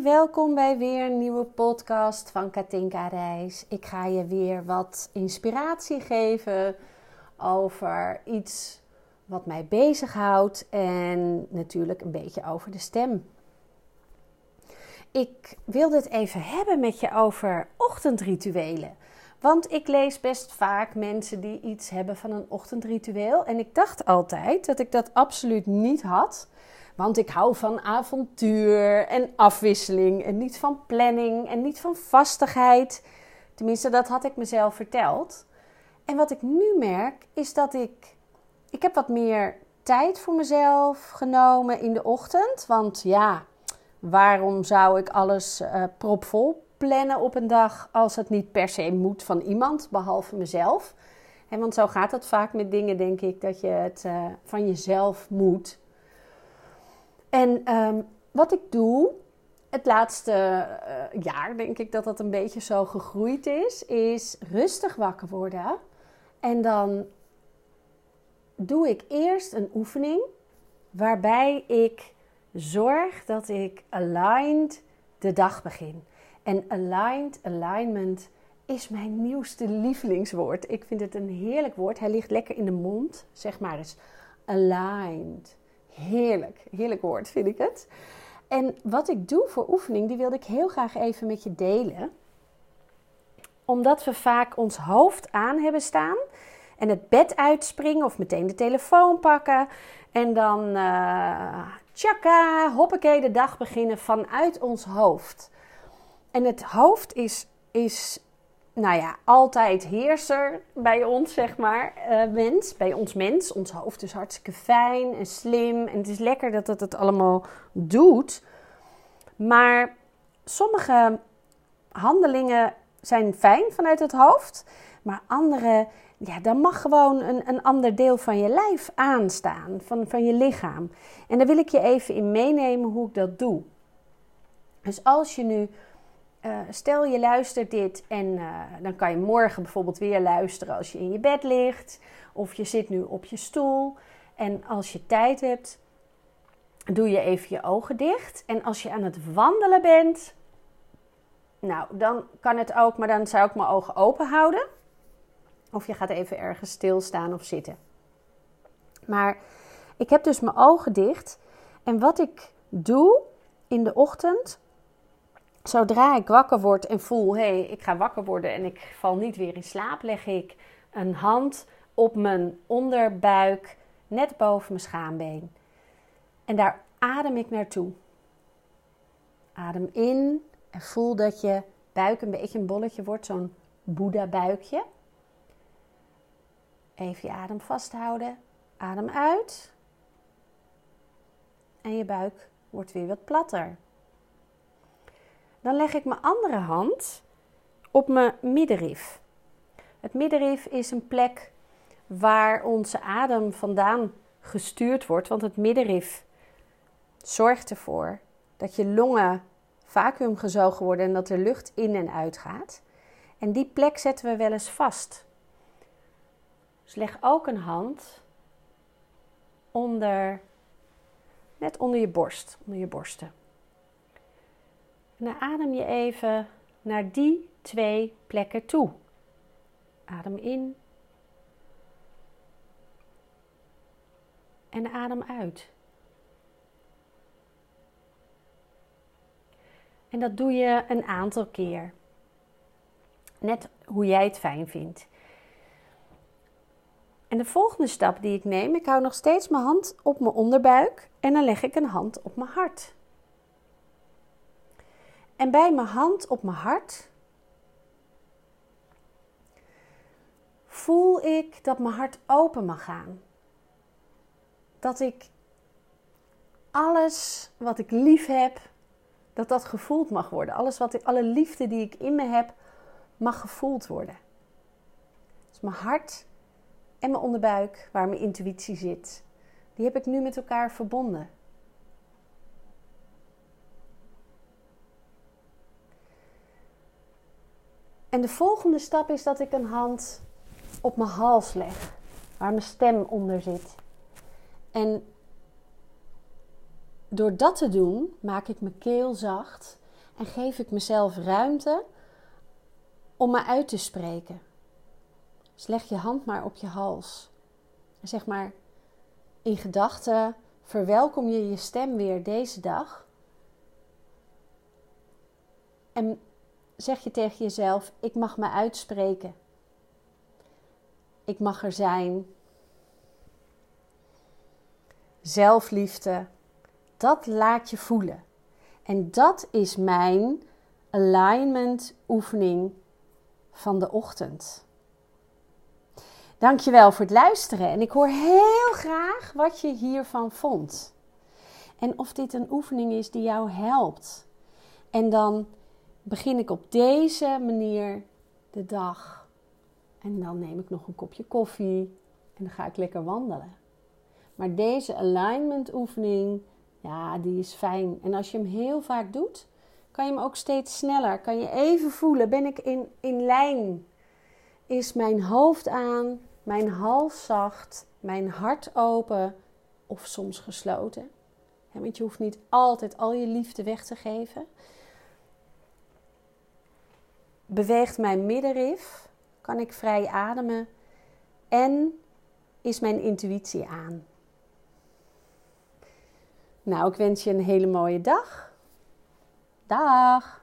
Welkom bij weer een nieuwe podcast van Katinka Reis. Ik ga je weer wat inspiratie geven over iets wat mij bezighoudt en natuurlijk een beetje over de stem. Ik wilde het even hebben met je over ochtendrituelen. Want ik lees best vaak mensen die iets hebben van een ochtendritueel. En ik dacht altijd dat ik dat absoluut niet had. Want ik hou van avontuur en afwisseling en niet van planning en niet van vastigheid. Tenminste, dat had ik mezelf verteld. En wat ik nu merk is dat ik. Ik heb wat meer tijd voor mezelf genomen in de ochtend. Want ja, waarom zou ik alles uh, propvol plannen op een dag als het niet per se moet van iemand, behalve mezelf? En want zo gaat het vaak met dingen, denk ik, dat je het uh, van jezelf moet. En um, wat ik doe, het laatste uh, jaar denk ik dat dat een beetje zo gegroeid is, is rustig wakker worden. En dan doe ik eerst een oefening waarbij ik zorg dat ik aligned de dag begin. En aligned, alignment is mijn nieuwste lievelingswoord. Ik vind het een heerlijk woord. Hij ligt lekker in de mond. Zeg maar eens aligned. Heerlijk, heerlijk woord vind ik het. En wat ik doe voor oefening, die wilde ik heel graag even met je delen. Omdat we vaak ons hoofd aan hebben staan en het bed uitspringen of meteen de telefoon pakken. En dan uh, tjaka, hoppakee, de dag beginnen vanuit ons hoofd. En het hoofd is, is nou ja, altijd heerser bij ons, zeg maar, uh, mens. Bij ons mens. Ons hoofd is hartstikke fijn en slim. En het is lekker dat het het allemaal doet. Maar sommige handelingen zijn fijn vanuit het hoofd. Maar andere, ja, dan mag gewoon een, een ander deel van je lijf aanstaan. Van, van je lichaam. En daar wil ik je even in meenemen hoe ik dat doe. Dus als je nu uh, stel je luistert dit en uh, dan kan je morgen bijvoorbeeld weer luisteren als je in je bed ligt of je zit nu op je stoel. En als je tijd hebt, doe je even je ogen dicht. En als je aan het wandelen bent, nou dan kan het ook, maar dan zou ik mijn ogen open houden. Of je gaat even ergens stilstaan of zitten. Maar ik heb dus mijn ogen dicht. En wat ik doe in de ochtend, zodra ik wakker word en voel, hé, hey, ik ga wakker worden en ik val niet weer in slaap, leg ik een hand op mijn onderbuik, net boven mijn schaambeen. En daar adem ik naartoe. Adem in en voel dat je buik een beetje een bolletje wordt, zo'n Boeddha-buikje. Even je adem vasthouden. Adem uit. En je buik wordt weer wat platter. Dan leg ik mijn andere hand op mijn middenrif. Het middenrif is een plek waar onze adem vandaan gestuurd wordt, want het middenrif zorgt ervoor dat je longen vacuümgezogen worden en dat er lucht in en uit gaat. En die plek zetten we wel eens vast. Dus leg ook een hand onder, net onder je borst, onder je borsten. Dan adem je even naar die twee plekken toe. Adem in. En adem uit. En dat doe je een aantal keer. Net hoe jij het fijn vindt. En de volgende stap die ik neem, ik hou nog steeds mijn hand op mijn onderbuik en dan leg ik een hand op mijn hart. En bij mijn hand op mijn hart voel ik dat mijn hart open mag gaan. Dat ik alles wat ik lief heb, dat dat gevoeld mag worden. Alles wat ik, alle liefde die ik in me heb, mag gevoeld worden. Dus mijn hart en mijn onderbuik, waar mijn intuïtie zit, die heb ik nu met elkaar verbonden. En de volgende stap is dat ik een hand op mijn hals leg, waar mijn stem onder zit. En door dat te doen, maak ik mijn keel zacht En geef ik mezelf ruimte om me uit te spreken. Dus leg je hand maar op je hals. En zeg maar in gedachten: verwelkom je je stem weer deze dag. En zeg je tegen jezelf: ik mag me uitspreken. Ik mag er zijn. Zelfliefde, dat laat je voelen. En dat is mijn alignment oefening van de ochtend. Dankjewel voor het luisteren en ik hoor heel graag wat je hiervan vond. En of dit een oefening is die jou helpt. En dan begin ik op deze manier de dag. En dan neem ik nog een kopje koffie en dan ga ik lekker wandelen. Maar deze alignment oefening, ja, die is fijn. En als je hem heel vaak doet, kan je hem ook steeds sneller. Kan je even voelen, ben ik in, in lijn? Is mijn hoofd aan, mijn hals zacht, mijn hart open of soms gesloten? want je hoeft niet altijd al je liefde weg te geven. Beweegt mijn middenrif? Kan ik vrij ademen? En is mijn intuïtie aan? Nou, ik wens je een hele mooie dag. Dag!